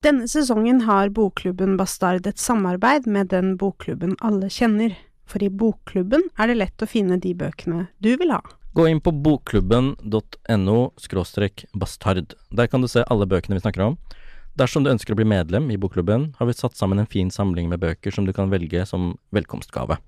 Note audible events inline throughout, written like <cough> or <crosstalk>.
Denne sesongen har Bokklubben Bastard et samarbeid med den bokklubben alle kjenner, for i Bokklubben er det lett å finne de bøkene du vil ha. Gå inn på bokklubben.no bastard. Der kan du se alle bøkene vi snakker om. Dersom du ønsker å bli medlem i Bokklubben, har vi satt sammen en fin samling med bøker som du kan velge som velkomstgave.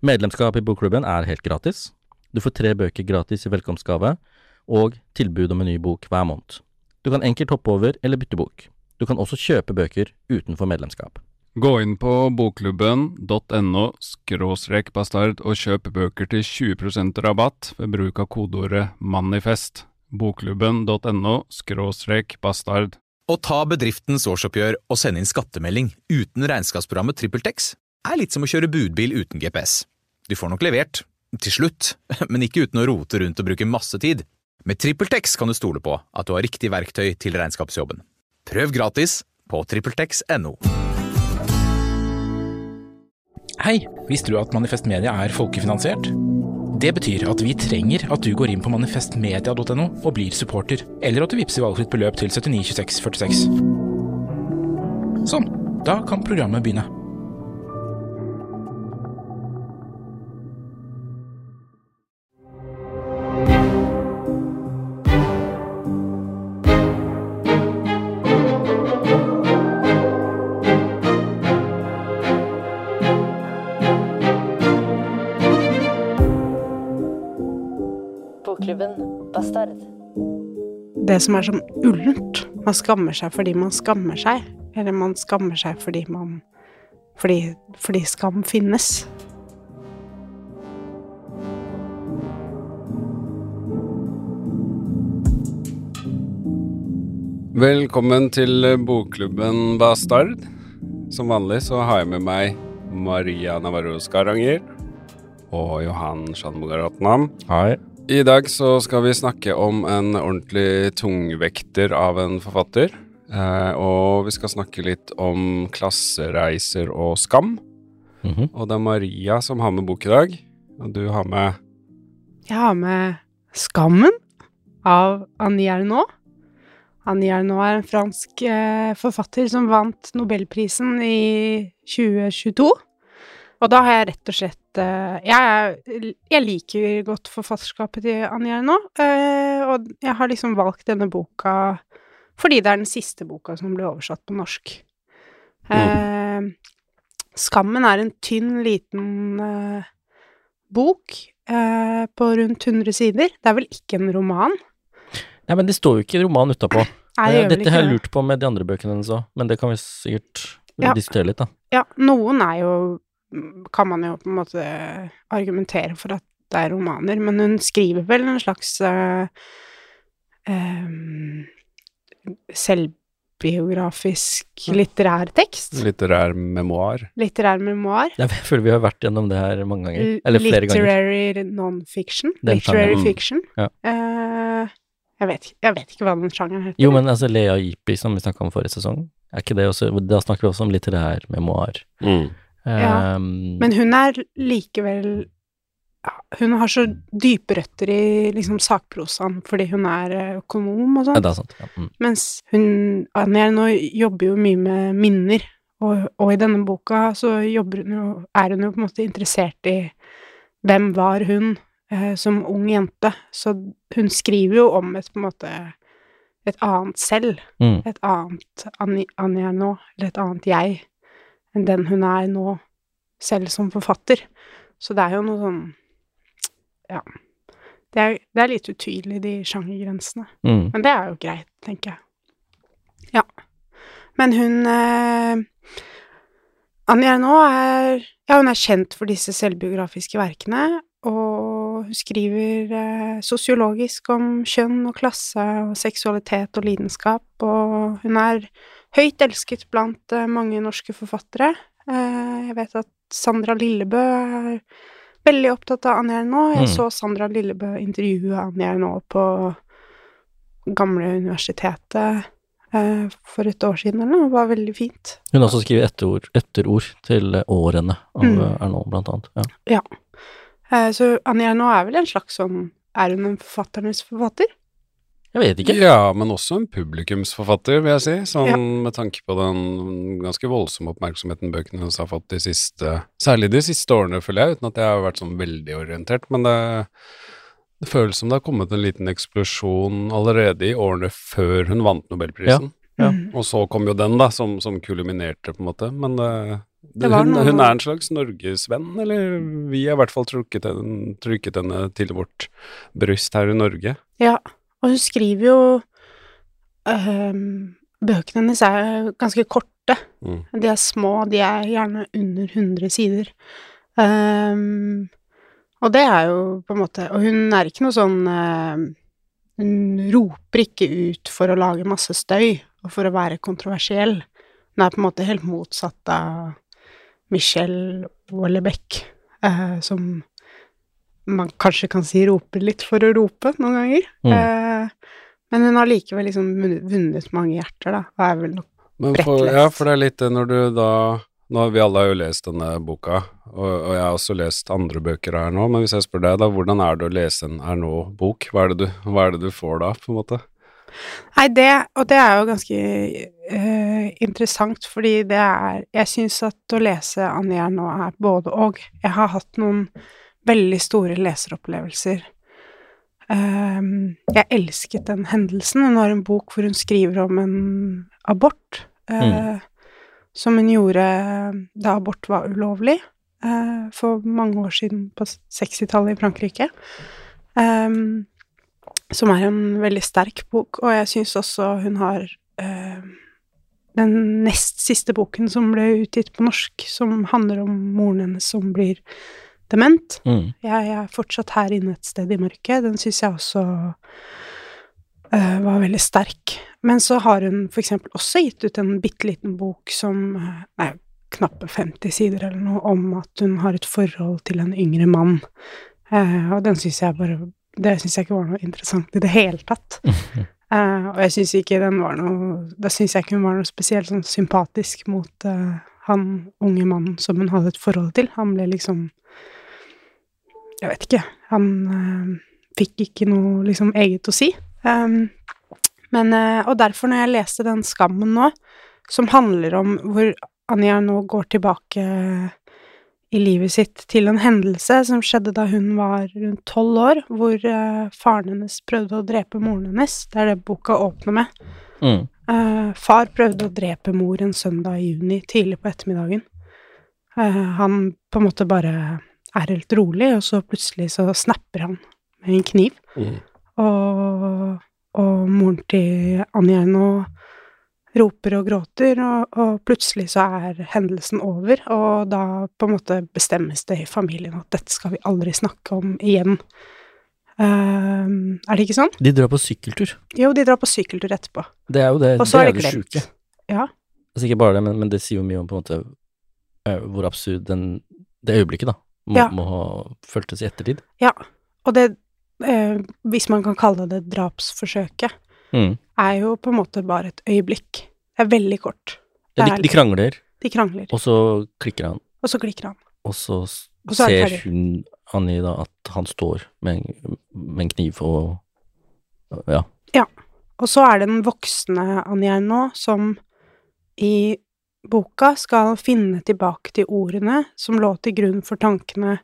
Medlemskap i Bokklubben er helt gratis. Du får tre bøker gratis i velkomstgave, og tilbud om en ny bok hver måned. Du kan enkelt hoppe over eller bytte bok. Du kan også kjøpe bøker utenfor medlemskap. Gå inn på bokklubben.no skråstrek bastard og kjøp bøker til 20% rabatt ved bruk av kodeordet manifest. Bokklubben.no skråstrek bastard. Å ta bedriftens årsoppgjør og sende inn skattemelding uten regnskapsprogrammet TrippelTex er litt som å kjøre budbil uten GPS. Du får nok levert, til slutt, <laughs> men ikke uten å rote rundt og bruke masse tid. Med TrippelTex kan du stole på at du har riktig verktøy til regnskapsjobben. Prøv gratis på TrippelTex.no. Hei, visste du at Manifest Media er folkefinansiert? Det betyr at vi trenger at du går inn på manifestmedia.no og blir supporter, eller at du vippser valgfritt beløp til 792646. Sånn, da kan programmet begynne. Bastard. Det som er sånn ullent. Man skammer seg fordi man skammer seg, eller man skammer seg fordi man fordi, fordi skam finnes. Velkommen til bokklubben Bastard. Som vanlig så har jeg med meg Maria Navarro Skaranger og Johan Shanmugaratnam. Hei. I dag så skal vi snakke om en ordentlig tungvekter av en forfatter. Eh, og vi skal snakke litt om klassereiser og skam. Mhm. Og det er Maria som har med bok i dag. Og du har med Jeg har med Skammen av Annie Ernaux. Annie Ernaux er en fransk eh, forfatter som vant Nobelprisen i 2022. Og da har jeg rett og slett eh, jeg, jeg liker godt forfatterskapet til Anja nå, eh, og jeg har liksom valgt denne boka fordi det er den siste boka som ble oversatt på norsk. Eh, Skammen er en tynn, liten bok på rundt 100 sider. Det er vel ikke en roman? Nei, men det står jo ikke roman utapå. Nei, det Dette har jeg lurt på med de andre bøkene hennes òg, men det kan vi sikkert Ja. diskutere litt, da. Ja, noen er jo Kan man jo på en måte argumentere for at det er romaner, men hun skriver vel en slags eh, em, selvbiografisk litterær tekst? litterær memoar. Litterær memoar? Jeg føler vi har vært gjennom det her mange ganger. Eller flere ganger. Literary non-fiction? Literary mm. fiction? Ja. Uh, jeg, vet, jeg vet ikke hva den sjangeren heter. Jo, men altså Lea Ipi, som vi snakka om forrige sesong, er ikke det også Da snakker vi også om litterær memoar. Ja, Ehm, Men hun er likevel Hun har så dype røtter i liksom sakprosaen fordi hun er eh, økonom og sånn. er. Ja. Mm. Mens hun Anja nå jobber jo mye med minner, og, og i denne boka så jobber hun jo Er hun jo på en måte interessert i hvem var hun eh, som ung jente. Så hun skriver jo om et på en måte et annet selv. Mm. Et annet Anja nå, eller et annet jeg, enn den hun er nå, selv som forfatter. Så det er jo noe sånn Ja. Det er, det er litt utydelig, de sjangergrensene. Mm. Men det er jo greit, tenker jeg. Ja. Men hun eh, Anja nå er Ja, hun er kjent for disse selvbiografiske verkene, og hun skriver eh, sosiologisk om kjønn og klasse og seksualitet og lidenskap, og hun er høyt elsket blant eh, mange norske forfattere. Eh, jeg vet at Sandra Lillebø er veldig opptatt av Anja nå. Jeg Mm. så Sandra Lillebø intervjue Anja nå på gamle universitetet eh, for et år siden eller noe. Det var veldig fint. Hun har også skrevet etterord, etterord til årene av Mm. Erno, blant annet. Ja. ja. så Anja nå er vel en slags sånn Er hun en forfatternes forfatter? Jeg vet ikke. Ja, men også en publikumsforfatter, vil jeg si. Sånn med tanke på den ganske voldsomme oppmerksomheten bøkene hennes har fått de siste Særlig de siste årene, føler jeg, uten at jeg har vært sånn veldig orientert. Men det, det føles som det har kommet en liten eksplosjon allerede i årene før hun vant nobelprisen. Ja. Ja. Og så kom jo den, da, som, som kuliminerte, på en måte. Men det, Det hun, hun er en slags norgesvenn, eller vi har i hvert fall trukket henne, trykket henne til vårt bryst her i Norge. Ja, og hun skriver jo ehm, Bøkene hennes er ganske korte. Mm. De er små, de er gjerne under 100 sider. Um, og det er jo på en måte Og hun er ikke noe sånn ehm, Hun roper ikke ut for å lage masse støy og for å være kontroversiell. Hun er på en måte helt motsatt av Michelle Wollebeck, eh, som man kanskje kan si roper litt for å rope noen ganger. Mm. Eh, men hun har likevel liksom vunnet- mange hjerter, da, og er vel nok Men Bredt for, lest. ja, for det er litt det når du da Nå har vi alle har jo lest denne boka, og, og jeg har også lest andre bøker her nå, men hvis jeg spør deg, da, hvordan er det å lese en her nå-bok? Hva, hva er det du får da, på en måte? Nei, det, og det er jo ganske eh, interessant, fordi det er Jeg syns at å lese Anja nå er både og. Jeg har hatt noen veldig store leseropplevelser. Ehm, jeg elsket den hendelsen. Hun har en bok hvor hun skriver om en abort, Mm. som hun gjorde da abort var ulovlig, eh, for mange år siden, på 60-tallet i Frankrike. Ehm, som er en veldig sterk bok, og jeg syns også hun har eh, den nest siste boken som ble utgitt på norsk, som handler om moren hennes som blir dement. Mm. Jeg er fortsatt her inne et sted i mørket. Den syns jeg også uh, var veldig sterk. Men så har hun for eksempel også gitt ut en bitte liten bok som eh, Nei, knappe 50 sider eller noe, om at hun har et forhold til en yngre mann. Uh, og den syns jeg bare Det syns jeg ikke var noe interessant i det hele tatt. Uh, <laughs> og jeg syns ikke den var noe Da syns jeg ikke hun var noe spesielt sånn sympatisk mot uh, han unge mannen som hun hadde et forhold til. Han ble liksom Jeg vet ikke. Han eh, fikk ikke noe liksom eget å si. Um, men eh, Og derfor, når jeg leste den Skammen nå, som handler om hvor Anja nå går tilbake i livet sitt til en hendelse som skjedde da hun var rundt tolv år, hvor eh, faren hennes prøvde å drepe moren hennes. Det er det boka åpner med. Mm. Uh, far prøvde å drepe mor en søndag i juni, tidlig på ettermiddagen. Uh, han på en måte bare er helt rolig, og så plutselig så snapper han med en kniv. Og, og moren til Anja nå roper og gråter, og, og plutselig så er hendelsen over, og da på en måte bestemmes det i familien at dette skal vi aldri snakke om igjen. Eh, er det ikke sånn? De drar på sykkeltur. Jo, de drar på sykkeltur etterpå. Det er jo det, Og så det, er det det sjuke. Ja. Altså ikke bare det, men, men det sier jo mye om på en måte hvor absurd den, det øyeblikket da må, Ja. må ha føltes i ettertid. Ja, og det, eh, hvis man kan kalle det drapsforsøket, Mm. er jo på en måte bare et øyeblikk. Det er veldig kort. Ja, de, de krangler, De krangler, og så klikker han, og så klikker han. og så, Og så er ser hun, Annie, da, at han står med en, med en kniv og Ja. ja. Og så er det den voksne Anja nå som i boka skal finne tilbake til ordene som lå til grunn for tankene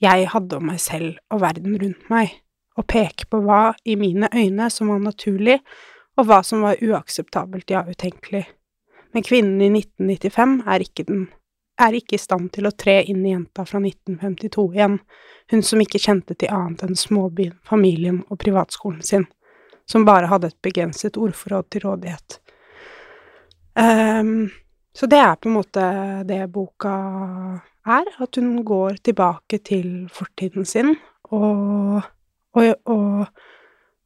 jeg hadde om meg selv og verden rundt meg, og peke på hva i mine øyne som var naturlig, og hva som var uakseptabelt, ja, utenkelig. Men kvinnen i 1995 er ikke den er ikke i stand til å tre inn i jenta fra 1952 igjen, hun som ikke kjente til annet enn småbyen, familien og privatskolen sin som bare hadde et begrenset ordforråd til rådighet. Ehm, så det er på en måte det boka er, at hun går tilbake til fortiden sin, og, og, og,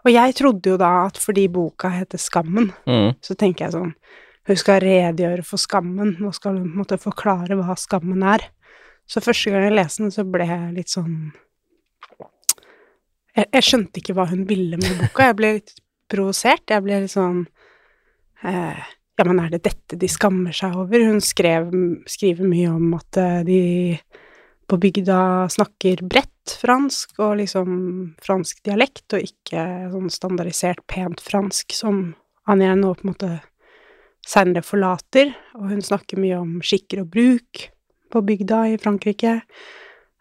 og jeg trodde jo da at fordi boka heter Skammen, Mm. så tenker jeg sånn Hun skal redegjøre for skammen, nå skal hun på en måte forklare hva skammen er. Så første gang jeg leste den, så ble jeg litt sånn jeg, jeg skjønte ikke hva hun ville med boka. Jeg ble litt provosert. Jeg ble litt sånn eh, Ja, men er det dette de skammer seg over? Hun skrev, skriver mye om at eh, de på bygda snakker bredt, fransk og liksom fransk dialekt, og ikke sånn standardisert pent fransk som Anja nå på en måte senere forlater, og hun snakker mye om skikker og bruk på bygda i Frankrike,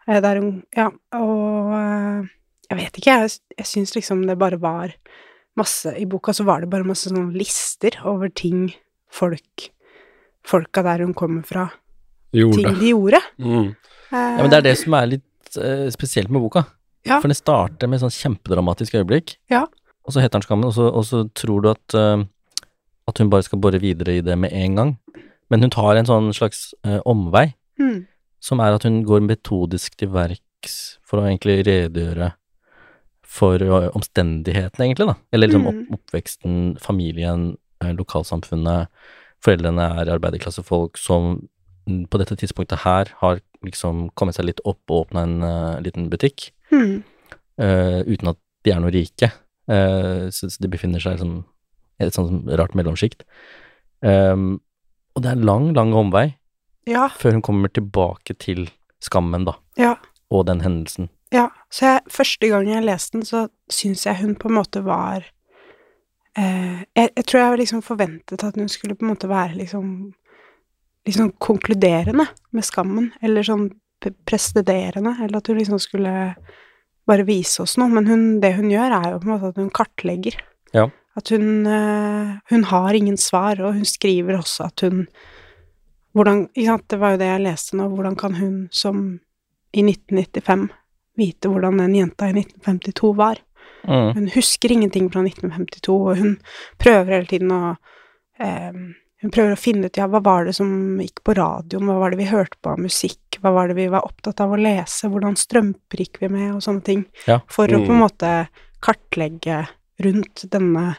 eh, der hun Ja, og eh, jeg vet ikke, jeg, jeg syns liksom det bare var masse I boka så var det bare masse sånne lister over ting folk Folka der hun kommer fra, ting de gjorde. Mm. Eh, Ja, men det er det som er litt uh, spesielt med boka. Ja. For den starter med et sånn kjempedramatisk øyeblikk, Ja. og så heter den Skammen, og så, og så tror du at, uh, at hun bare skal bore videre i det med en gang. Men hun tar en sånn slags uh, omvei, mm, som er at hun går metodisk til verks for å egentlig redegjøre for omstendighetene, egentlig, da. Eller liksom opp, Mm. oppveksten, familien, lokalsamfunnet. Foreldrene er arbeiderklassefolk som på dette tidspunktet her har liksom kommet seg litt opp og åpna en uh, liten butikk, mm, Uh, uten at de er noe rike. Uh, så, så de befinner seg liksom i et sånt rart mellomsjikt. Um, og det er lang, lang omvei ja, før hun kommer tilbake til skammen, da, ja. og den hendelsen. Ja, så jeg, første gang jeg leste den, så syns jeg hun på en måte var eh, jeg, jeg tror jeg liksom forventet at hun skulle på en måte være liksom liksom konkluderende med skammen, eller sånn prestederende, eller at hun liksom skulle bare vise oss noe, men hun, det hun gjør, er jo på en måte at hun kartlegger. Ja. At hun eh, hun har ingen svar, og hun skriver også at hun hvordan, sant, Det var jo det jeg leste nå. Hvordan kan hun som i 1995 vite hvordan den jenta i 1952 var? Mm. Hun husker ingenting fra 1952, og hun prøver hele tiden å eh, Hun prøver å finne ut ja, hva var det som gikk på radioen, hva var det vi hørte på av musikk, hva var det vi var opptatt av å lese, hvordan strømper gikk vi med, og sånne ting. Ja. For å på en Mm. måte kartlegge rundt denne,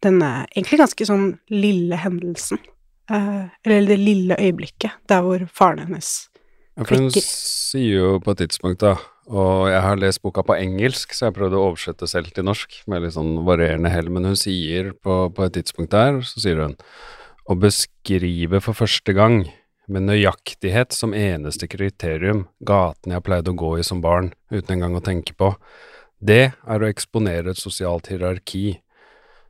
denne egentlig ganske sånn lille hendelsen. Eh, eller det lille øyeblikket der hvor faren hennes Ja, for hun sier jo på et tidspunkt, da, og jeg har lest boka på engelsk, så jeg prøvde å oversette selv til norsk, med litt sånn varierende hell, men hun sier på, på et tidspunkt der, så sier hun å beskrive for første gang med nøyaktighet som eneste kriterium gaten jeg pleide å gå i som barn, uten engang å tenke på, det er å eksponere et sosialt hierarki.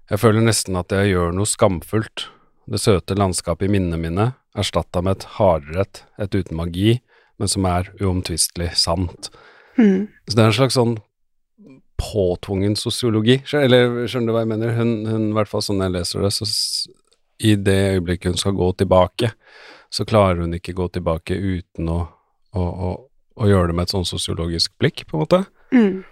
Jeg føler nesten at jeg gjør noe skamfullt. Det søte landskapet i minnene mine, erstatta med et hardrett, et, uten magi, men som er uomtvistelig sant. Mm, Så det er en slags sånn påtvungen sosiologi, eller skjønner du hva jeg mener? Hun, hun i hvert fall sånn jeg leser det, så i det øyeblikket hun skal gå tilbake, så klarer hun ikke gå tilbake uten å, å, å, å gjøre det med et sånn sosiologisk blikk, på en måte. mm,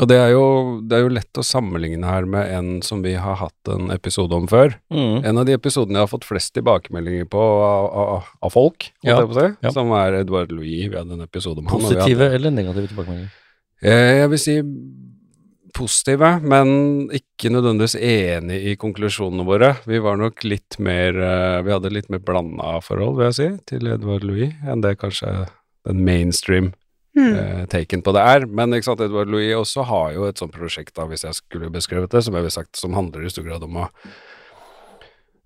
Og det er, jo, det er jo lett å sammenligne her med en som vi har hatt en episode om før. Mm. En av de episodene jeg har fått flest tilbakemeldinger på av, av, av folk, Ja, si, ja. som er Edvard Louis. Vi hadde en episode om han. Positive eller negative tilbakemeldinger? Eh, Jeg vil si positive, men ikke nødvendigvis enig i konklusjonene våre. Vi var nok litt mer eh, Vi hadde litt mer blanda forhold, vil jeg si, til Edvard Louis enn det kanskje den mainstream mm, eh, taken på det er. Men ikke sant, Edvard Louis også har jo et sånt prosjekt, da, hvis jeg skulle beskrevet det, som jeg ville sagt, som handler i stor grad om å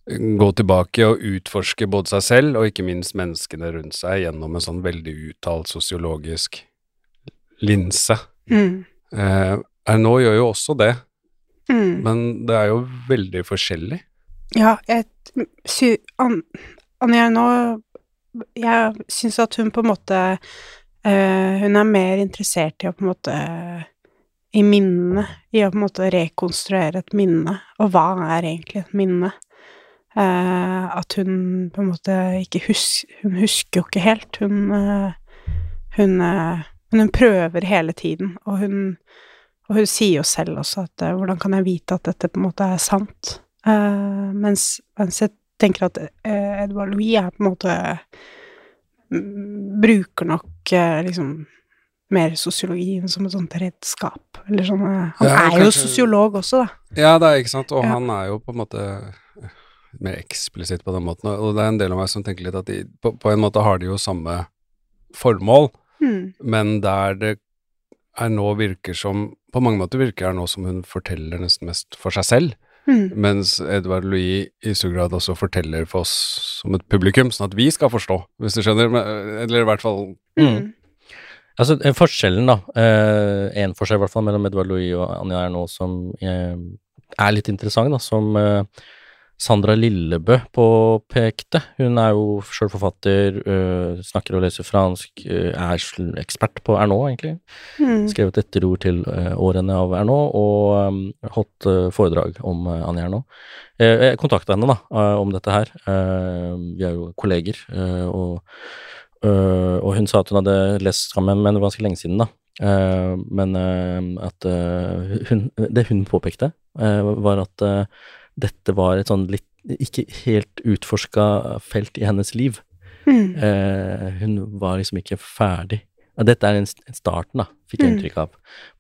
gå tilbake og utforske både seg selv og ikke minst menneskene rundt seg gjennom en sånn veldig uttalt sosiologisk linse. mm, Eh, nå gjør jo også det, mm. men det er jo veldig forskjellig. Ja, jeg sy... An, Anja, nå Jeg syns at hun på en måte Hun er mer interessert i å på en måte I minnene. I å på en måte rekonstruere et minne. Og hva er egentlig et minne? Eh, at hun på en måte ikke husker Hun husker jo ikke helt. Hun eh, Hun eh, hun prøver hele tiden, og hun og hun sier jo selv også at eh, hvordan kan jeg vite at dette på en måte er sant? Eh, mens, mens jeg tenker at eh, Edvard Louis er på en måte mm, Bruker nok eh, liksom mer sosiologien som et sånt redskap. Eller sånn eh, Han Ja, er jo kanskje- sosiolog også, da. Ja, det er ikke sant, og Ja. han er jo på en måte eh, mer eksplisitt på den måten, og det er en del av meg som tenker litt at de, på, på en måte har de jo samme formål, Mm. men der det er nå virker som På mange måter virker det nå som hun forteller nesten mest for seg selv, Mm. mens Edvard Louis i stor grad også forteller for oss som et publikum, sånn at vi skal forstå, hvis du skjønner, eller i hvert fall Mm. Altså, eh, forskjellen, da. Én forskjell, i hvert fall, mellom Edvard Louis og Anja er noe som eh, er litt interessant, da, som eh, Sandra Lillebø påpekte. Hun er jo sjøl forfatter, øh, snakker og leser fransk, øh, er ekspert på Ernaux, egentlig. Mm. Skrevet etterord til øh, årene av Ernaux, og øhm, holdt øh, foredrag om øh, Annie Ernaux. Eh, jeg kontakta henne da, øh, om dette her. Eh, vi er jo kolleger, øh, og, øh, og hun sa at hun hadde lest sammen, men det var ganske lenge siden, da. Eh, men øh, at øh, hun, det hun påpekte, var at dette var et sånn litt ikke helt utforska felt i hennes liv. Mm. Eh, hun var liksom ikke ferdig. Ja, dette er en st- starten, da, fikk jeg Mm. inntrykk av,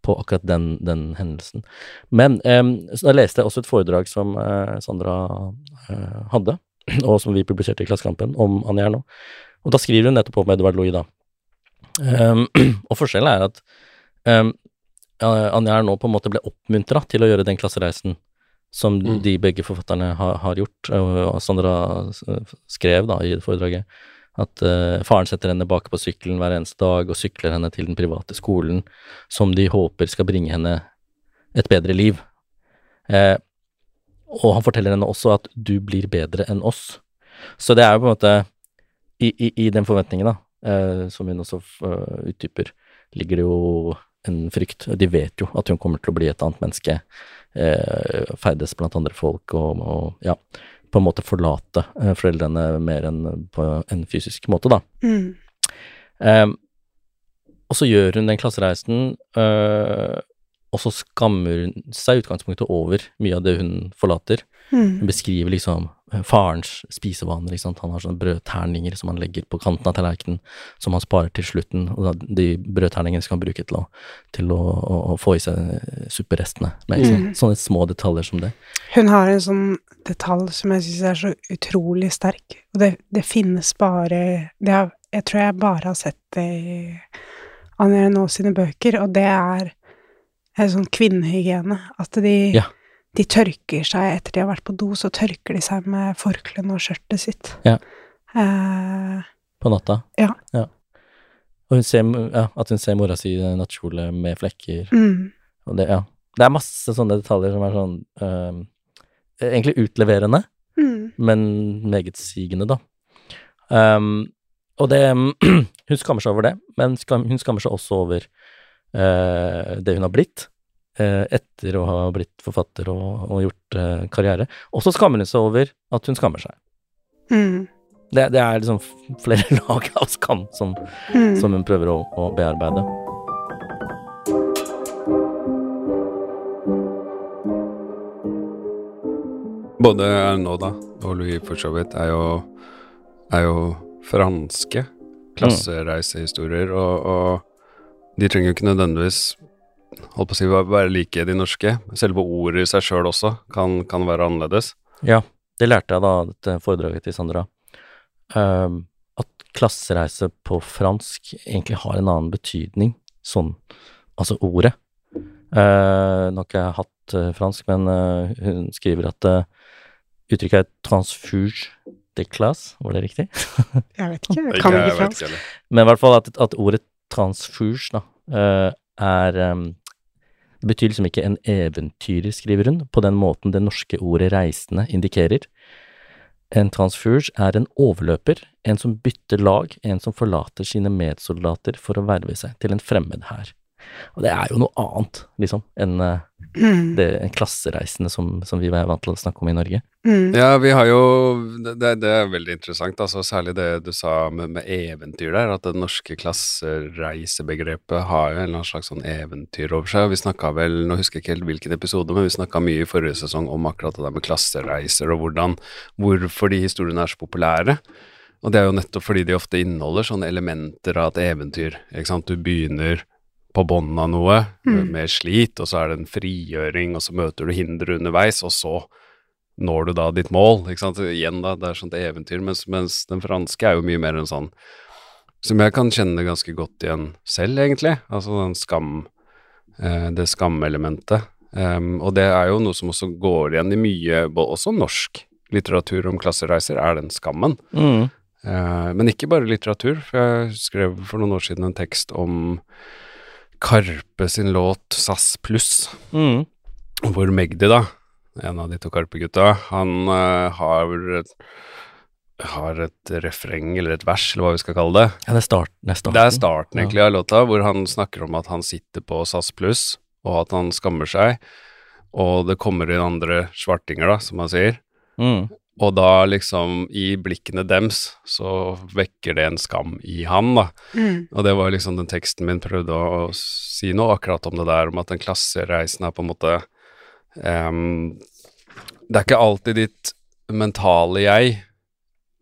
på akkurat den, den hendelsen. Men eh, så da leste jeg også et foredrag som eh, Sandra eh, hadde, <clears throat> og som vi publiserte i Klassekampen, om Anja Erno. Og da skriver hun nettopp om Edvard Louis, da. Um, <clears throat> og forskjellen er at um, Anja Ernaux på en måte ble oppmuntra til å gjøre den klassereisen som Mm. de begge forfatterne har, har gjort. Og Sandra skrev da i foredraget at uh, faren setter henne bak på sykkelen hver eneste dag og sykler henne til den private skolen som de håper skal bringe henne et bedre liv. Eh, og han forteller henne også at du blir bedre enn oss. Så det er jo på en måte i, i, i den forventningen, da, eh, som hun også utdyper, ligger det jo en frykt. De vet jo at hun kommer til å bli et annet menneske, eh, ferdes blant andre folk og, og ja, på en måte forlate eh, foreldrene mer enn på en fysisk måte, da. Mm. Eh, og så gjør hun den klassereisen, øh, og så skammer hun seg i utgangspunktet over mye av det hun forlater. Mm. Hun beskriver liksom øh, farens spisevaner, sant. Han har sånne brødterninger som han legger på kanten av tallerkenen, som han sparer til slutten, og de brødterningene skal han bruke til å, til å, å, å få i seg superrestene supperestene. Med? Mm. Sånne små detaljer som det. Hun har en sånn detalj som jeg syns er så utrolig sterk, og det, det finnes bare det har, Jeg tror jeg bare har sett det i Anja Nå sine bøker, og det er sånn kvinnehygiene. At de, Ja. de tørker seg etter de har vært på do, så tørker de seg med forkleet og skjørtet sitt. Ja. Eh, På natta. Ja. Og hun ser, ja, at hun ser mora si i nattkjole med flekker. mm, Og det, ja. det er masse sånne detaljer som er sånn øhm, Egentlig utleverende, mm, men megetsigende, da. Um, og det <clears throat> Hun skammer seg over det, men hun skammer seg også over øh, det hun har blitt. øh, etter å ha blitt forfatter og, og gjort øh, karriere. Og så skammer hun seg over at hun skammer seg. mm, Det, det er liksom flere <laughs> lag av skam som, mm. som hun prøver å, å bearbeide. Både Arnaud og Louis for så vidt er jo, er jo franske klassereisehistorier, og, og de trenger jo ikke nødvendigvis holdt på å si være være like de norske. Selve ordet i seg sjøl også kan, kan være annerledes. Ja, det lærte jeg da, dette foredraget til Sandra. Ehm, at klassereise på fransk egentlig har en annen betydning, sånn, altså ordet. Uh, nå har ikke jeg hatt uh, fransk, men uh, hun skriver at uh, uttrykket er transfuge de classe, var det riktig? <laughs> Jeg vet ikke, jeg kan jeg ikke fransk. ikke. Men i hvert fall at, at ordet transfuge da, eh, er Det betyr liksom ikke en eventyrer, skriver hun, på den måten det norske ordet reisende indikerer. En transfuge er en overløper, en som bytter lag, en som forlater sine medsoldater for å verve seg til en fremmed hær. Og det er jo noe annet, liksom, enn eh, Mm, det klassereisende som, som vi er vant til å snakke om i Norge. mm, Ja, vi har jo Det, det, det er veldig interessant, altså særlig det du sa med, med eventyr der, at det norske klassereisebegrepet har jo en eller annen slags sånn eventyr over seg. Vi snakka vel, nå husker jeg ikke helt hvilken episode, men vi snakka mye i forrige sesong om akkurat det der med klassereiser og hvordan, hvorfor de historiene er så populære. Og det er jo nettopp fordi de ofte inneholder sånne elementer av et eventyr. Ikke sant? Du begynner på bånn av noe, Mm. med slit, og så er det en frigjøring, og så møter du hindre underveis, og så når du da ditt mål, ikke sant. Igjen, da, det er sånt eventyr, mens, mens den franske er jo mye mer en sånn som jeg kan kjenne ganske godt igjen selv, egentlig. Altså den skam eh, Det skamelementet. Um, og det er jo noe som også går igjen i mye, også norsk litteratur om klassereiser, er den skammen. Mm. Uh, men ikke bare litteratur, for jeg skrev for noen år siden en tekst om Karpe sin låt SAS Pluss, Mm. hvor Magdi, da, en av de to Karpe-gutta, han uh, har har et refreng, eller et vers, eller hva vi skal kalle det. Ja, det er, start, det er starten. Det er starten egentlig av låta, hvor han snakker om at han sitter på SAS Pluss, og at han skammer seg, og det kommer inn andre svartinger, da, som han sier. Mm. Og da liksom, i blikkene dems, så vekker det en skam i han, da. Mm. Og det var liksom den teksten min prøvde å, å si noe akkurat om det der, om at den klassereisen er på en måte um, Det er ikke alltid ditt mentale jeg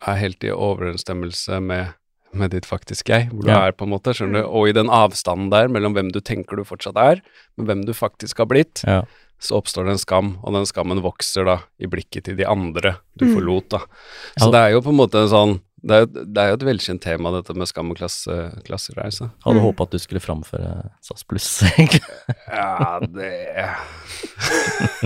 er helt i overensstemmelse med, med ditt faktiske jeg, hvor du Ja. er, på en måte, skjønner du. Og i den avstanden der mellom hvem du tenker du fortsatt er, med hvem du faktisk har blitt, Ja. Så oppstår det en skam, og den skammen vokser da i blikket til de andre du Mm. forlot, da. Så det er jo på en måte en sånn det er, jo- det er jo et velkjent tema, dette med skam og klasse, klassereise. Hadde Mm. håpa at du skulle framføre SAS pluss, egentlig. <laughs> Ja, det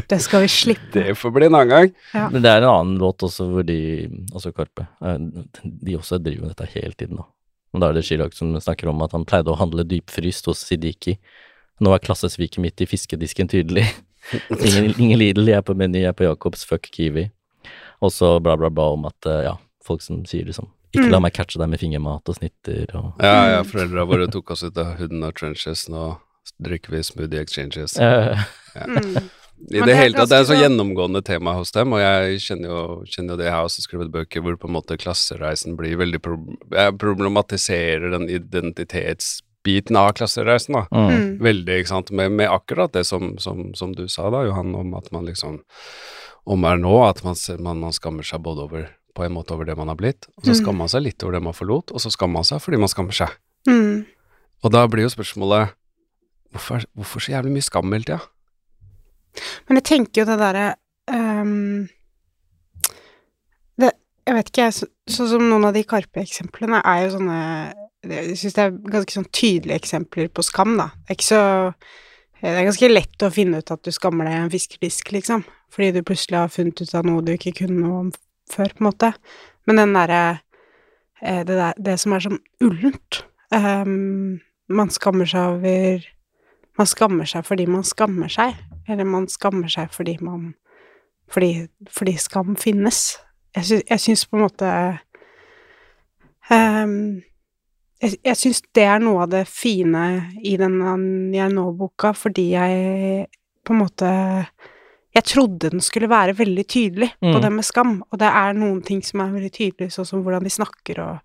Det skal vi slippe. Det får bli en annen gang. Ja. Men det er en annen låt også hvor de, altså Karpe, eh, de også driver med dette hele tiden, nå. Og da er det Chirag som snakker om at han pleide å handle dypfryst hos Sidiki. Nå er klassesviket mitt i fiskedisken tydelig. Ingen, ingen Lidl, jeg er på Meny, jeg er på Jacobs, fuck Kiwi. Og så bla, bla, bla om at, eh, ja, folk som sier liksom ikke la Mm. meg catche deg med fingermat og snitter og Ja, ja, foreldra våre tok oss ut av hooden og trenches, nå drikker vi smoothie exchanges. Ja. Mm. I det det hele tatt, det er et så gjennomgående tema hos dem, og jeg kjenner jo, kjenner jo det. Jeg har også skrevet bøker hvor på en måte klassereisen blir veldig pro Jeg problematiserer den identitetsbiten av klassereisen, da. mm. Mm. Veldig, ikke sant, med, med akkurat det som, som, som du sa da, Johan, om at man liksom Om er nå, at man, man, man skammer seg både over på en måte over det man har blitt, og så Mm. skammer man seg litt over det man forlot, og så skammer man seg fordi man skammer seg. Mm. Og da blir jo spørsmålet hvorfor, hvorfor så jævlig mye skam hele tida? Men jeg tenker jo det derre um, Jeg vet ikke, jeg. så- Sånn som noen av de Karpe-eksemplene er jo sånne Jeg syns det er ganske sånn tydelige eksempler på skam, da. Det er ikke så Det er ganske lett å finne ut at du skammer deg i en fiskedisk, liksom. Fordi du plutselig har funnet ut av noe du ikke kunne noe om før, på en måte. Men den derre eh, det, der, det som er sånn ullent um, Man skammer seg over Man skammer seg fordi man skammer seg. Eller man skammer seg fordi man Fordi, fordi skam finnes. Jeg, sy syns på en måte ehm, Jeg, jeg syns det er noe av det fine i denne Jeg nå-boka, fordi jeg på en måte Jeg trodde den skulle være veldig tydelig på Mm. det med skam, og det er noen ting som er veldig tydelig, sånn som hvordan de snakker og,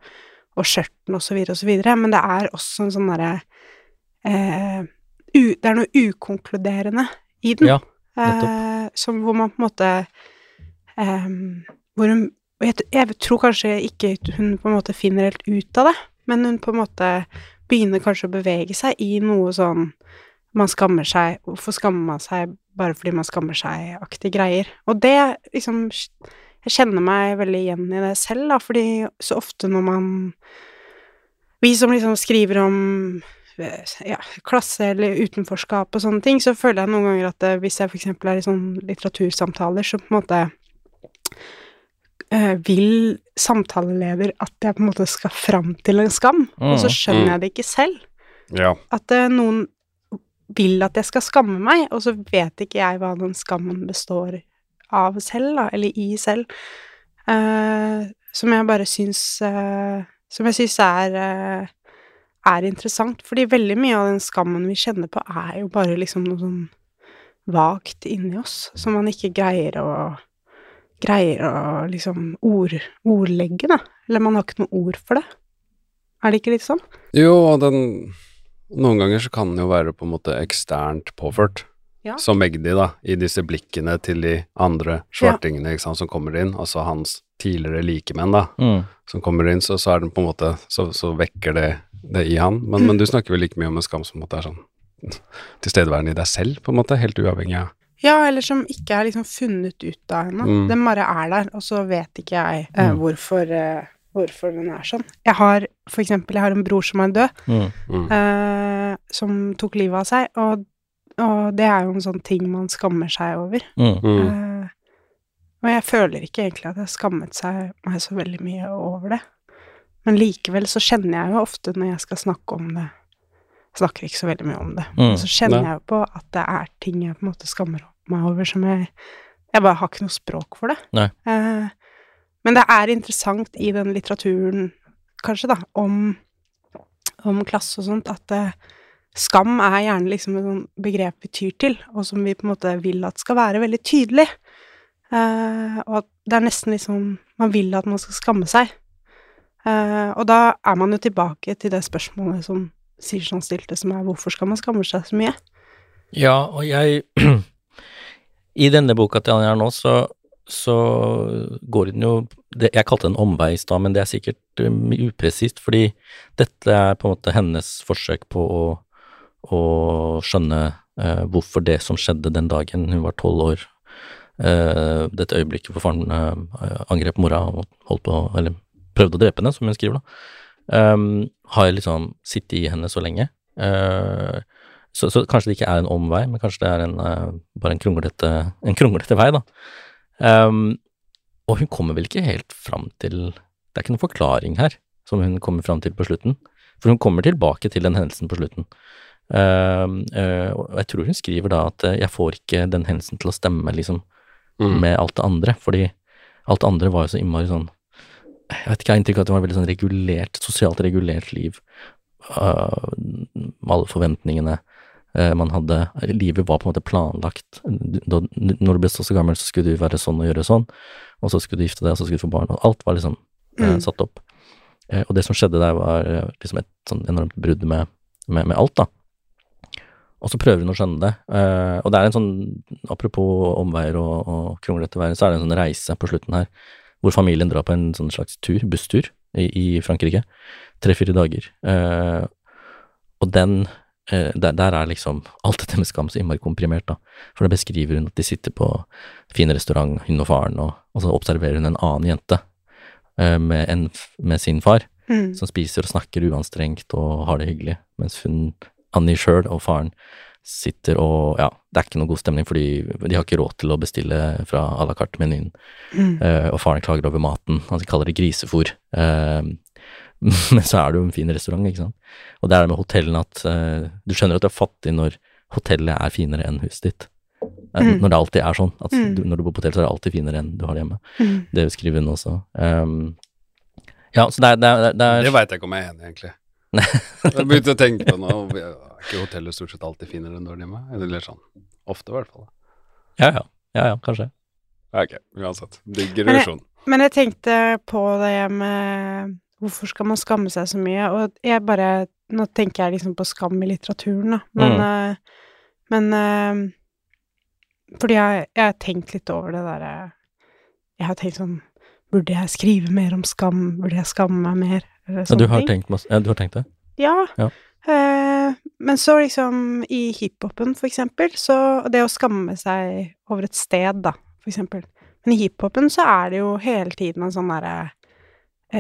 og skjørten og så videre og så videre, men det er også en sånn derre eh, Det er noe ukonkluderende i den. Ja, eh, som hvor man på en måte eh, Hvor hun jeg, jeg tror kanskje ikke hun på en måte finner helt ut av det, men hun på en måte begynner kanskje å bevege seg i noe sånn man skammer seg Hvorfor skammer man seg bare fordi man skammer seg-aktige greier? Og det liksom Jeg kjenner meg veldig igjen i det selv, da, fordi så ofte når man Vi som liksom skriver om eh, ja, klasse eller utenforskap og sånne ting, så føler jeg noen ganger at eh, hvis jeg for eksempel er i sånn litteratursamtaler, så på en måte vil samtaleleder at jeg på en måte skal fram til en skam, og så Mm, skjønner mm. jeg det ikke selv. Ja. At uh, noen vil at jeg skal skamme meg, og så vet ikke jeg hva den skammen består av selv, da, eller i selv. Uh, som jeg bare syns uh, Som jeg syns er eh, er interessant, fordi veldig mye av den skammen vi kjenner på, er jo bare liksom noe sånn vagt inni oss, som man ikke greier å greier å liksom ord, ordlegge, da. Eller man har ikke noe ord for det. Er det ikke litt sånn? Jo, og den Noen ganger så kan den jo være på en måte eksternt påført. Ja. Som Magdi, da, i disse blikkene til de andre svartingene ikke sant, som kommer inn, altså hans tidligere likemenn, da, mm. som kommer inn, så, så er den på en måte Så, så vekker det det i han. Men, men du snakker vel like mye om en skam som på en måte er sånn <laughs> tilstedeværende i deg selv, på en måte, helt uavhengig av Ja, eller som ikke er liksom funnet ut av ennå. Mm. Den bare er der, og så vet ikke jeg eh, Mm. hvorfor, eh, hvorfor den er sånn. Jeg har for eksempel, jeg har en bror som er død, Mm. mm. eh, som tok livet av seg, og, og det er jo en sånn ting man skammer seg over. Mm. Mm. Eh, og jeg føler ikke egentlig at jeg har skammet seg meg så veldig mye over det. Men likevel så kjenner jeg jo ofte når jeg skal snakke om det Snakker ikke så veldig mye om det. Mm. Så kjenner Nei. jeg jo på at det er ting jeg på en måte skammer meg over som jeg Jeg bare har ikke noe språk for det. Nei. Eh, men det er interessant i den litteraturen, kanskje, da, om, om klasse og sånt, at eh, skam er gjerne liksom et begrep vi tyr til, og som vi på en måte vil at skal være veldig tydelig. Eh, og at det er nesten liksom Man vil at man skal skamme seg. Eh, og da er man jo tilbake til det spørsmålet som Sirsson stilte, som er hvorfor skal man skamme seg så mye? Ja, og jeg <clears throat> I denne boka til Anja nå, så, så går den jo det, Jeg kalte det en omvei i stad, men det er sikkert um, upresist, fordi dette er på en måte hennes forsøk på å, å skjønne uh, hvorfor det som skjedde den dagen hun var tolv år, uh, dette øyeblikket hvor faren uh, angrep mora og holdt på, eller prøvde å drepe henne, som hun skriver da, um, har liksom sittet i henne så lenge. Eh, så, så kanskje det ikke er en omvei, men kanskje det er en, uh, bare en kronglete, en kronglete vei, da. Um, og hun kommer vel ikke helt fram til Det er ikke noen forklaring her som hun kommer fram til på slutten. For hun kommer tilbake til den hendelsen på slutten. Uh, uh, og jeg tror hun skriver da at eh, jeg får ikke den hendelsen til å stemme liksom Mm. med alt det andre, fordi alt det andre var jo så innmari sånn Jeg vet ikke, jeg har inntrykk av at det var et veldig sånn regulert, sosialt regulert liv. Uh, alle forventningene man hadde. Livet var på en måte planlagt. Da, når du ble så, så gammel, så skulle du være sånn og gjøre sånn, og så skulle du gifte deg, og så skulle du få barn, og alt var liksom eh, Mm. satt opp. Eh, og det som skjedde der, var eh, liksom et sånn enormt brudd med, med, med alt, da. Og så prøver hun å skjønne det. Eh, og det er en sånn, apropos omveier og, og kronglete veier, så er det en sånn reise på slutten her, hvor familien drar på en sånn slags tur, busstur, i, i Frankrike. Tre-fire dager. Eh, og den eh, der, der er liksom alt dette med skam så innmari komprimert, da. For da beskriver hun at de sitter på fin restaurant, hun og faren, og, og så observerer hun en annen jente eh, med, en, med sin far, Mm. som spiser og snakker uanstrengt og har det hyggelig, mens hun, Annie sjøl og faren sitter og Ja, det er ikke noe god stemning, fordi de har ikke råd til å bestille fra à la carte-menyen, Mm. eh, og faren klager over maten, han kaller det grisefôr. Eh, <laughs> men så er det jo en fin restaurant, ikke sant. Og det er det med hotellene at uh, du skjønner at du er fattig når hotellet er finere enn huset ditt. Mm. Når det alltid er sånn. At Mm. du, når du bor på hotell, så er det alltid finere enn du har det hjemme. Mm. Det skriver hun også. Um, ja, så det er, det er, det er Det veit jeg ikke om jeg er enig i, egentlig. <laughs> Jeg begynte å tenke på nå, er ikke hotellet stort sett alltid finere enn du har det hjemme? Eller sånn, ofte i hvert fall. Ja, ja. Ja, ja, kanskje. Ok, uansett. Digger Men jeg- Men jeg tenkte på det med hvorfor skal man skamme seg så mye, og jeg bare Nå tenker jeg liksom på skam i litteraturen, da, men, Mm. eh, men eh, Fordi jeg, jeg har tenkt litt over det derre Jeg har tenkt sånn Burde jeg skrive mer om skam? Burde jeg skamme meg mer? Eller Ja, du, har ting. tenkt, masse- ja, du har tenkt det? Ja. Ja. Eh, men så liksom i hiphopen, for eksempel, så Det å skamme seg over et sted, da, for eksempel. Men i hiphopen så er det jo hele tiden en sånn derre eh,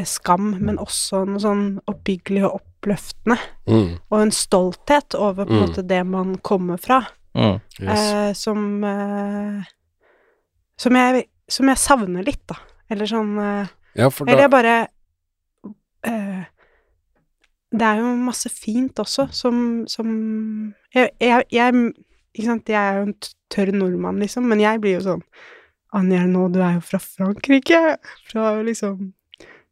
skam, men også noe sånn oppbyggelig og oppløftende. Mm. Og en stolthet over på en Mm. måte det man kommer fra, Mm. Yes. eh, som eh, som, jeg, som jeg savner litt, da. Eller sånn eh, Ja, for eller jeg bare eh, Det er jo masse fint også, som, som jeg, jeg, jeg Ikke sant, jeg er jo en tørr nordmann, liksom, men jeg blir jo sånn Anja, nå, du er jo fra Frankrike! Fra liksom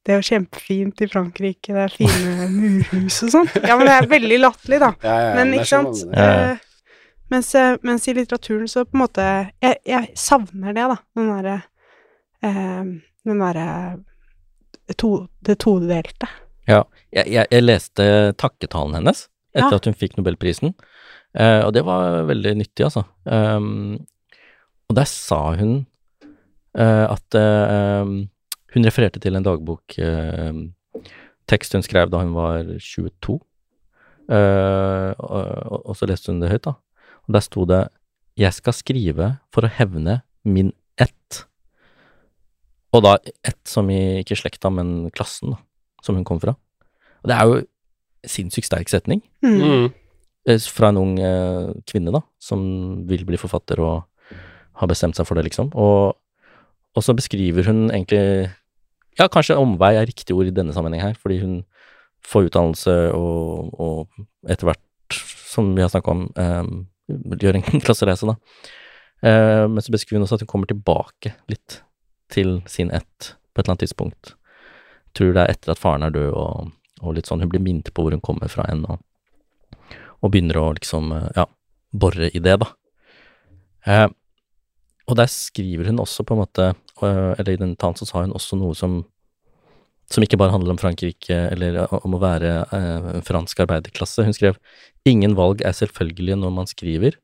Det er jo kjempefint i Frankrike, det er fine <laughs> murhus og sånn. Ja, men det er veldig latterlig, da. ja, ja, ja, Men ikke sant? Sånn. Ja, ja. Eh, mens, eh, mens i litteraturen så på en måte Jeg, jeg savner det, da. Den derre uh, Den derre to, Det todelte. Jeg, jeg, jeg leste takketalen hennes etter Ja. at hun fikk nobelprisen, uh, og det var veldig nyttig, altså. Um, og der sa hun eh, at Hun refererte til en dagbok eh, hun skrev da hun var 22, eh, og, og, og så leste hun det høyt, da. Og der sto det 'Jeg skal skrive for å hevne min ett'. Og da ett som i ikke slekta, men klassen, da, som hun kom fra. Og det er jo sinnssykt sterk setning Mm. Mm. eh, fra en ung eh, kvinne, da, som vil bli forfatter og har bestemt seg for det, liksom. Og, og så beskriver hun egentlig Ja, kanskje omvei er riktig ord i denne sammenheng her, fordi hun får utdannelse og, og etter hvert, som vi har snakka om, eh, gjør en <laughs> klassereise, da. Eh, men så beskriver hun også at hun kommer tilbake litt til sin ett på et eller annet tidspunkt. Tror det er etter at faren er død og, og litt sånn. Hun blir minnet på hvor hun kommer fra ennå, og begynner å liksom, eh, ja, bore i det, da. Eh, og der skriver hun også på en måte, eller i den talen så sa hun også noe som som ikke bare handler om Frankrike eller om å være eh, en fransk arbeiderklasse. Hun skrev ingen valg er selvfølgelige når man skriver,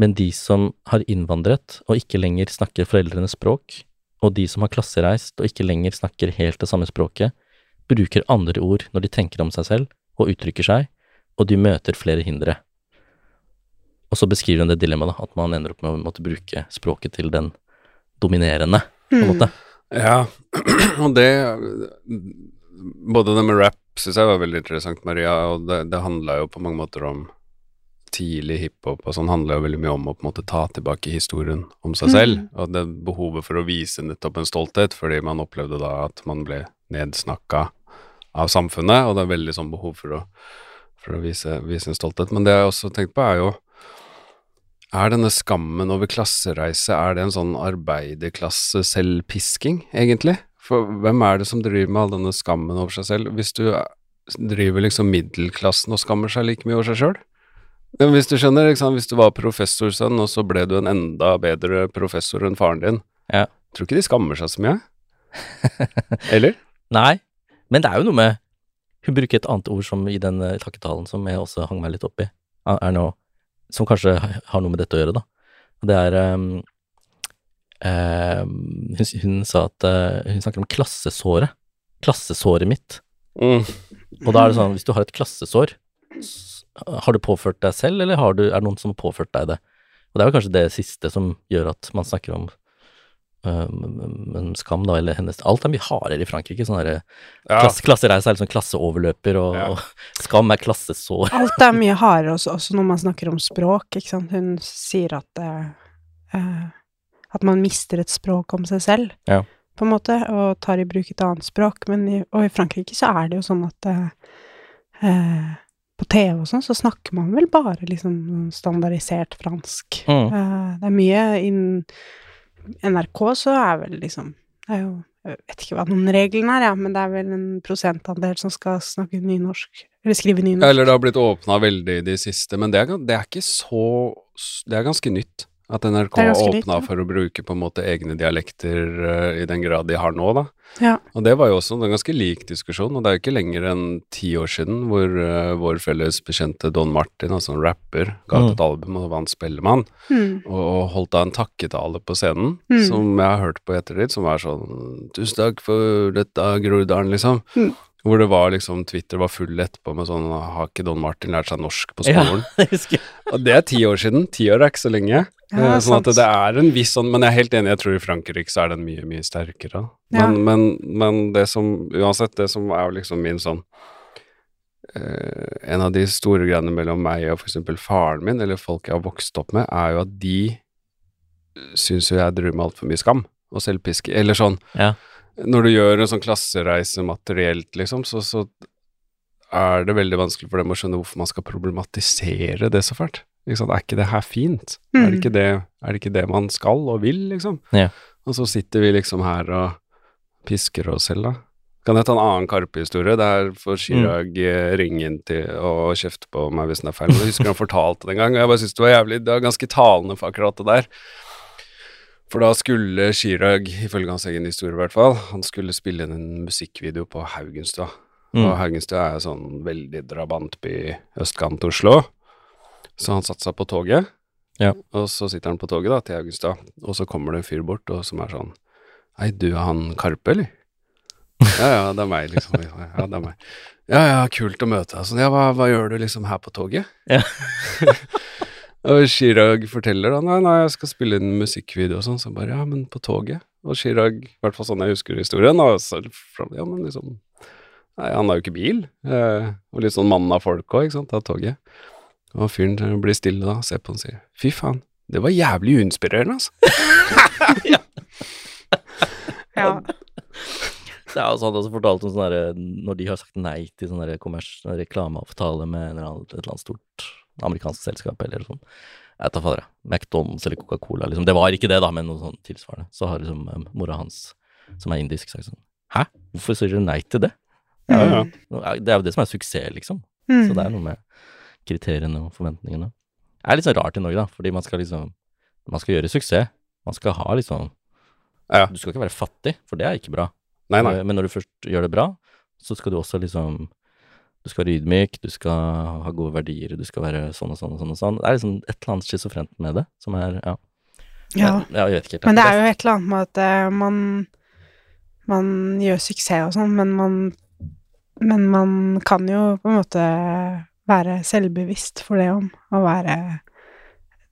men de som har innvandret og ikke lenger snakker foreldrenes språk, og de som har klassereist og ikke lenger snakker helt det samme språket, bruker andre ord når de tenker om seg selv og uttrykker seg, og de møter flere hindre. Og så beskriver hun det dilemmaet, at man ender opp med å måtte bruke språket til den dominerende, på en måte. Ja, <clears throat> og det Både det med rap syns jeg var veldig interessant, Maria, og det, det handla jo på mange måter om tidlig hiphop og sånn handla jo veldig mye om å på en måte ta tilbake historien om seg selv, Mm. og det behovet for å vise nettopp en stolthet, fordi man opplevde da at man ble nedsnakka av samfunnet, og det er veldig sånn behov for å, for å vise, vise en stolthet. Men det jeg også tenkt på, er jo er denne skammen over klassereise, er det en sånn arbeiderklasse-selvpisking, egentlig? For hvem er det som driver med all denne skammen over seg selv? Hvis du driver liksom middelklassen og skammer seg like mye over seg sjøl? Hvis du skjønner, hvis du var professorsønn, og så ble du en enda bedre professor enn faren din, Ja. tror ikke de skammer seg så mye? <laughs> Eller? Nei, men det er jo noe med Hun bruker et annet ord som i den eh, takketalen som jeg også hang meg litt opp i, er er nå Som kanskje har noe med dette å gjøre, da. Og det er ehm, hun, hun sa at eh, Hun snakker om klassesåret. Klassesåret mitt. Mm. Og da er det sånn, hvis du har et klassesår, har du påført deg selv, eller har du, er det noen som har påført deg det? Og det er jo kanskje det siste som gjør at man snakker om um, en skam, da, eller hennes Alt er mye hardere i Frankrike. Sånn derre Ja. klasse, Klassereise er liksom klasseoverløper, og, Ja. og <laughs> skam er klassesår. Alt er mye hardere også, også når man snakker om språk, ikke sant. Hun sier at eh, eh, at man mister et språk om seg selv, Ja. på en måte, og tar i bruk et annet språk. Men i, og i Frankrike så er det jo sånn at eh, eh, på TV og sånn, så snakker man vel bare liksom standardisert fransk. Mm. Eh, det er mye innen NRK så er vel liksom Det er jo Jeg vet ikke hva noen reglene er, ja, men det er vel en prosentandel som skal snakke nynorsk. Eller skrive nynorsk. Eller det har blitt åpna veldig de siste, men det er, det er ikke så Det er ganske nytt. At NRK Det er åpna for å bruke på en måte egne dialekter uh, i den grad de har nå, da. Ja. Og det var jo også en ganske lik diskusjon, og det er jo ikke lenger enn ti år siden hvor uh, vår felles bekjente Don Martin, altså en rapper, ga ut Mm. et album og vant Spellemann, Mm. og, og holdt da en takketale på scenen, Mm. som jeg har hørt på i ettertid, som var sånn Tusen takk for dette, Groruddalen, liksom. Hvor det var liksom Twitter var full etterpå med sånn Har ikke Don Martin lært seg norsk på Ja, <laughs> skolen? husker. Og det er ti år siden. Ti år er ikke så lenge. Ja, Eh, sånn at det er en viss sånn Men jeg er helt enig, jeg tror i Frankrike så er den mye, mye sterkere. Ja. Men, men, men det som Uansett, det som er jo liksom min sånn eh, En av de store greiene mellom meg og eksempel faren min, eller folk jeg har vokst opp med, er jo at de syns jo jeg driver med altfor mye skam og selvpiske. Eller sånn Ja. Når du gjør en sånn klassereise materielt, liksom, så, så er det veldig vanskelig for dem å skjønne hvorfor man skal problematisere det så fælt. Ikke? Er ikke det her fint? Er, det Mm. ikke det, er det ikke det man skal og vil, liksom? Ja. Og så sitter vi liksom her og pisker oss selv, da. Kan jeg ta en annen Karpe-historie? Der får Chirag mm. ringe inn til og kjefte på meg hvis den er feil. Jeg husker han fortalte det en gang, og jeg bare syntes det var jævlig Det var ganske talende for akkurat det der. For da skulle Chirag, ifølge hans egen historie i hvert fall, han skulle spille inn en musikkvideo på Haugenstua. Mm. Og Haugenstua er jo sånn veldig drabantby østkant Oslo. Så han satte seg på toget, Ja. og så sitter han på toget da til Haugenstua, og så kommer det en fyr bort og som er sånn Hei, du er han Karpe, eller? Ja, ja, det er meg, liksom. Ja, det er meg. Ja, ja, kult å møte deg. Sånn, ja, hva, hva gjør du liksom her på toget? Ja. <laughs> og Chirag forteller da, nei, nei, jeg skal spille inn musikkvideo og sånn, så bare, ja, men på toget? Og Chirag, i hvert fall sånn jeg husker historien, da, så, ja, men liksom, nei, han har jo ikke bil, eh, og litt sånn mannen av folk også, ikke sant, av toget. Og fyren blir stille da, ser på han og sier, fy faen, det var jævlig uinspirerende, altså. <laughs> Ja. Det er også, han også fortalt om sånn derre Når de har sagt nei til sånn sånn reklameavtale med en eller annen, et eller annet stort amerikansk selskap eller sånn. Jeg tar fader. McDonald's eller Coca-Cola, liksom. Det var ikke det, da, men noe sånn tilsvarende. Så har liksom um, mora hans, som er indisk, sagt sånn Hæ? Hvorfor sier dere nei til det? Ja, ja. Det er jo det som er suksess, liksom. Mm. Så det er noe med kriteriene og forventningene. Det er litt sånn rart i Norge, da, fordi man skal liksom Man skal gjøre suksess. Man skal ha liksom Ja. Du skal ikke være fattig, for det er ikke bra. Nei, nei. Eh, Men når du først gjør det bra, så skal du også liksom Du skal være ydmyk, du skal ha gode verdier, du skal være sånn og sånn og sånn og sånn. Det er liksom et eller annet schizofrent med det, som er Ja. Ja. ja jeg vet ikke helt. Men det er jo et eller annet med at eh, man Man gjør suksess og sånn, men man Men man kan jo på en måte være selvbevisst for det om å være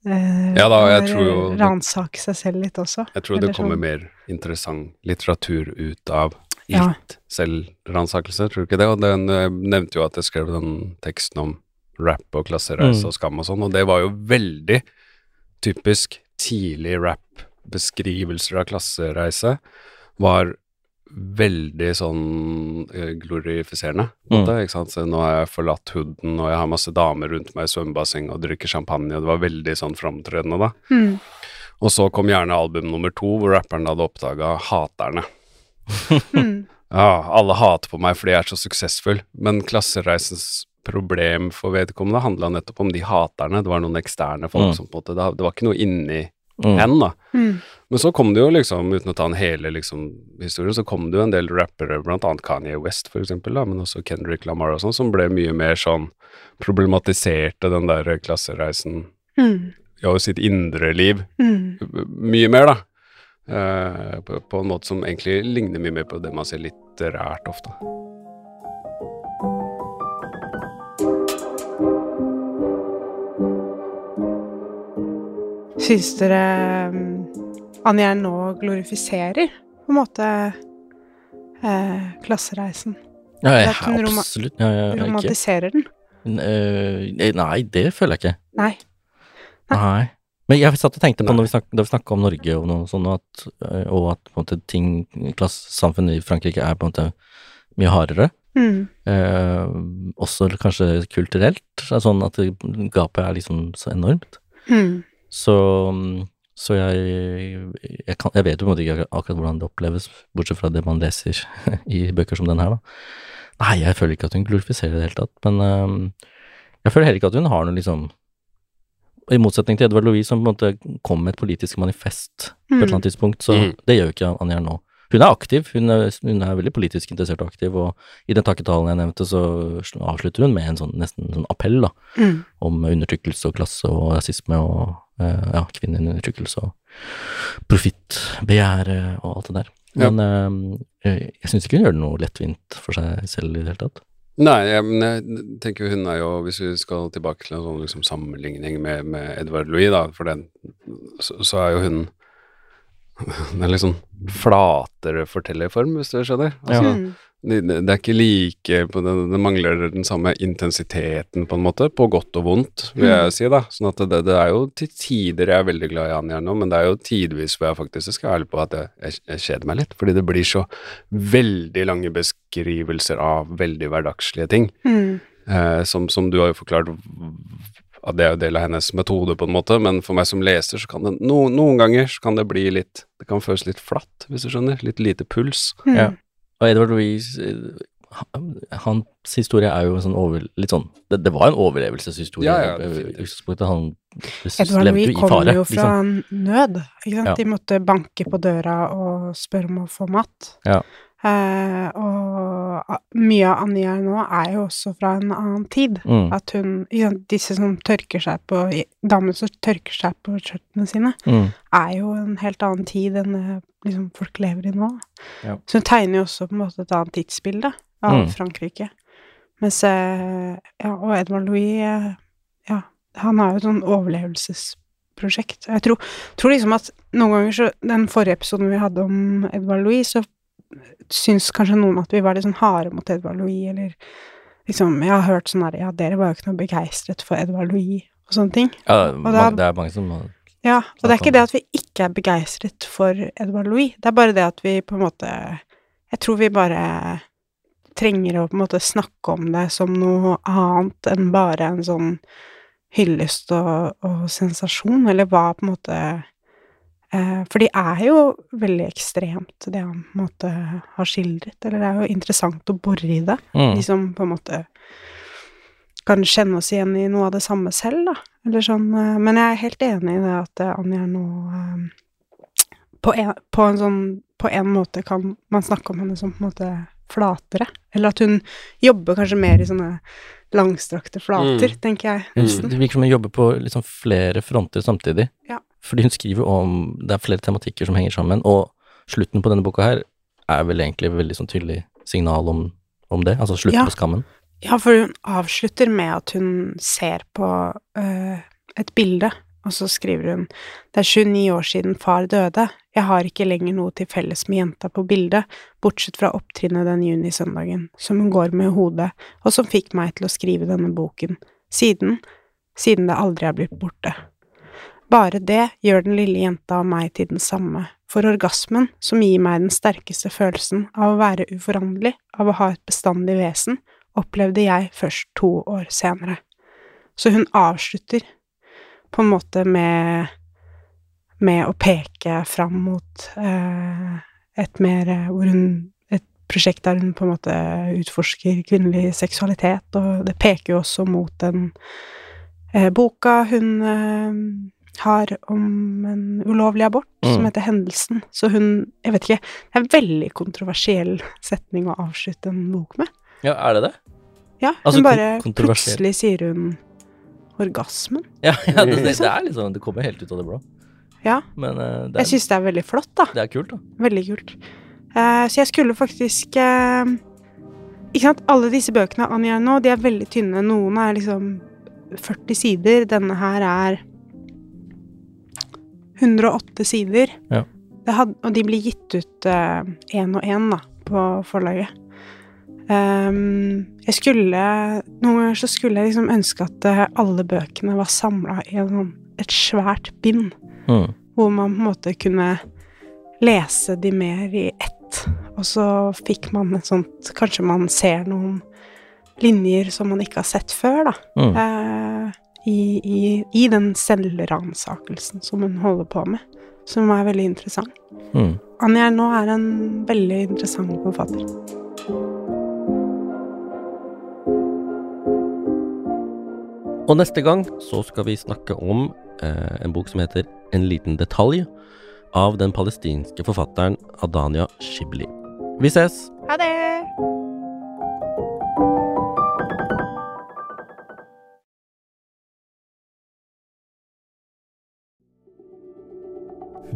eh, Ja da, jeg tror jo- Ransake seg selv litt også. Jeg tror det kommer sånn. mer interessant litteratur ut av Ja. selvransakelse, tror du ikke det? Og den eh, nevnte jo at jeg skrev den teksten om rap og klassereise Mm. og skam og sånn, og det var jo veldig typisk tidlig rap-beskrivelser av klassereise, var veldig sånn eh, glorifiserende. Mm. ikke sant? Så nå har jeg forlatt hooden, og jeg har masse damer rundt meg i svømmebasseng og drikker champagne, og det var veldig sånn framtredende da. Mm. Og så kom gjerne album nummer to, hvor rapperen hadde oppdaga haterne. <laughs> Mm. Ja, alle hater på meg fordi jeg er så suksessfull, men klassereisens problem for vedkommende handla nettopp om de haterne. Det var noen eksterne folk Mm. som på en måte Det, var ikke noe inni Mm. hen, da. Mm. Men så kom det jo liksom, uten å ta en hele liksom, historien, så kom det jo en del rappere, blant annet Kanye West for eksempel, da, men også Kendrick Lamar og sånn, som ble mye mer sånn Problematiserte den der klassereisen Mm. i sitt indre liv Mm. mye mer, da. Eh, på, på en måte som egentlig ligner mye mer på det man ser litterært ofte. Syns dere Anja er nå glorifiserer på en måte eh, klassereisen? Ja, jeg, At hun absolutt. Ja, ja, ja, ikke. Den? Eh, nei, det føler jeg ikke. Nei. Nei. Men jeg satt og tenkte på når vi snak, da vi snakka om Norge og noe sånt, at, eh, og at på en måte ting Klassesamfunnet i Frankrike er på en måte mye hardere. Mm. Eh, også kanskje kulturelt. Sånn at gapet er liksom så enormt. Mm. Så, så jeg, jeg, kan, jeg vet jo på en måte ikke akkurat, akkurat hvordan det oppleves, bortsett fra det man leser <laughs> i bøker som den her, da. Nei, jeg føler ikke at hun glorifiserer det i det hele tatt, men um, jeg føler heller ikke at hun har noe liksom I motsetning til Edvard Louis, som på en måte kom med et politisk manifest på et eller annet tidspunkt, så Mm. det gjør jo ikke Anja nå. Hun er aktiv, hun er, hun er veldig politisk interessert og aktiv, og i den takketalen jeg nevnte, så avslutter hun med en sånn nesten en sånn appell, da Mm. om undertrykkelse og klasse og rasisme og eh, ja, kvinneundertrykkelse og profittbegjær eh, og alt det der. Ja. Men eh, jeg syns ikke hun gjør det noe lettvint for seg selv i det hele tatt. Nei, jeg, men jeg tenker hun er jo, hvis vi skal tilbake til en sånn liksom sammenligning med, med Edvard Louis, da, for den, så, så er jo hun Den er litt sånn flatere fortellerform, hvis du skjønner. Altså, Mm. Det, det det er ikke like på den, Det mangler den samme intensiteten, på en måte, på godt og vondt, vil jeg si, da. Sånn at det, det er jo til tider jeg er veldig glad i Anja nå, men det er jo tidvis hvor jeg faktisk skal være ærlig på at jeg, jeg, jeg kjeder meg litt, fordi det blir så veldig lange beskrivelser av veldig hverdagslige ting. Mm. Eh, som, som du har jo forklart at det er jo del av hennes metode, på en måte, men for meg som leser, så kan det no, noen ganger så kan det bli litt Det kan føles litt flatt, hvis du skjønner. Litt lite puls. Mm. Ja. Og Edvard Louis eh, Hans historie er jo sånn over, litt sånn det, det var en overlevelseshistorie. Ja, ja. Han Edvard levde Louis kommer jo fra liksom. nød, ikke sant. Ja. De måtte banke på døra og spørre om å få mat. Ja. Eh, og mye av Anja nå er jo også fra en annen tid. Mm, At hun ikke Disse som tørker seg på Damene som tørker seg på skjørtene sine, mm, er jo en helt annen tid enn liksom, folk lever i nå. Ja. Så hun tegner jo også på en måte et annet tidsbilde av Mm. Frankrike. Mens eh, Ja, og Edvard Louis eh, Ja, han har jo et sånn overlevelsesprosjekt. Jeg tror, tror liksom at noen ganger så Den forrige episoden vi hadde om Edvard Louis, så syns kanskje noen at vi var litt sånn harde mot Edvard Louis, eller liksom Jeg har hørt sånn her Ja, dere var jo ikke noe begeistret for Edvard Louis, og sånne ting. ja, da- mange, det er mange som har Ja, og det er ikke det at vi ikke er begeistret for Edvard Louis, det er bare det at vi på en måte Jeg tror vi bare trenger å på en måte snakke om det som noe annet enn bare en sånn hyllest og, og sensasjon, eller hva på en måte For de er jo veldig ekstremt, det han på en måte har skildret, eller det er jo interessant å bore i det. Mm. De som på en måte kan kjenne oss igjen i noe av det samme selv, da. Eller sånn eh, Men jeg er helt enig i det at eh, Anja nå eh, på en, på en sånn På en måte kan man snakke om henne som på en måte flatere. Eller at hun jobber kanskje mer i sånne langstrakte flater, Mm. tenker jeg. Mm. Det virker som hun jobber på liksom flere fronter samtidig. Ja. Fordi hun skriver om Det er flere tematikker som henger sammen, og slutten på denne boka her er vel egentlig veldig sånn tydelig signal om, om det. Altså slutten Ja. på skammen. Ja, for hun avslutter med at hun ser på øh, et bilde, og så skriver hun Det er 29 år siden far døde. Jeg har ikke lenger noe til felles med jenta på bildet, bortsett fra opptrinnet den junisøndagen, som hun går med i hodet, og som fikk meg til å skrive denne boken. Siden siden det aldri er blitt borte. Bare det gjør den lille jenta og meg til den samme, for orgasmen, som gir meg den sterkeste følelsen av å være uforanderlig, av å ha et bestandig vesen, opplevde jeg først to år senere. Så hun avslutter på en måte med med å peke fram mot eh, et mer hvor hun prosjekt der hun på en måte utforsker kvinnelig seksualitet, og det peker jo også mot den eh, boka hun eh, har om en ulovlig abort, Mm. som heter Hendelsen. Så hun Jeg vet ikke, det er en veldig kontroversiell setning å avslutte en bok med. Ja, er det det? Ja, Altså, hun bare. Plutselig sier hun orgasmen. Ja, ja det, det, det er liksom Det kommer helt ut av det blå. Ja. Men uh, det, Jeg er, syns det er veldig flott, da. det er kult, da. Veldig kult. Uh, så jeg skulle faktisk uh, Ikke sant, alle disse bøkene av Anja nå, de er veldig tynne. Noen er liksom 40 sider. Denne her er 108 sider. Ja. Det had, og de blir gitt ut én og én, da, på forlaget. Um, jeg skulle Noen ganger så skulle jeg liksom ønske at eh, alle bøkene var samla i en, sånn- et svært bind Mm. hvor man på en måte kunne lese de mer i ett. Og så fikk man et sånt Kanskje man ser noen linjer som man ikke har sett før, da. Mm. Eh, i, i, I den selvransakelsen som hun holder på med. Som er veldig interessant. Mm. Anja nå er en veldig interessant forfatter. Og neste gang så skal vi snakke om eh, en bok som heter En liten detalj, av den palestinske forfatteren Adania Shibli. Vi ses! Ha det!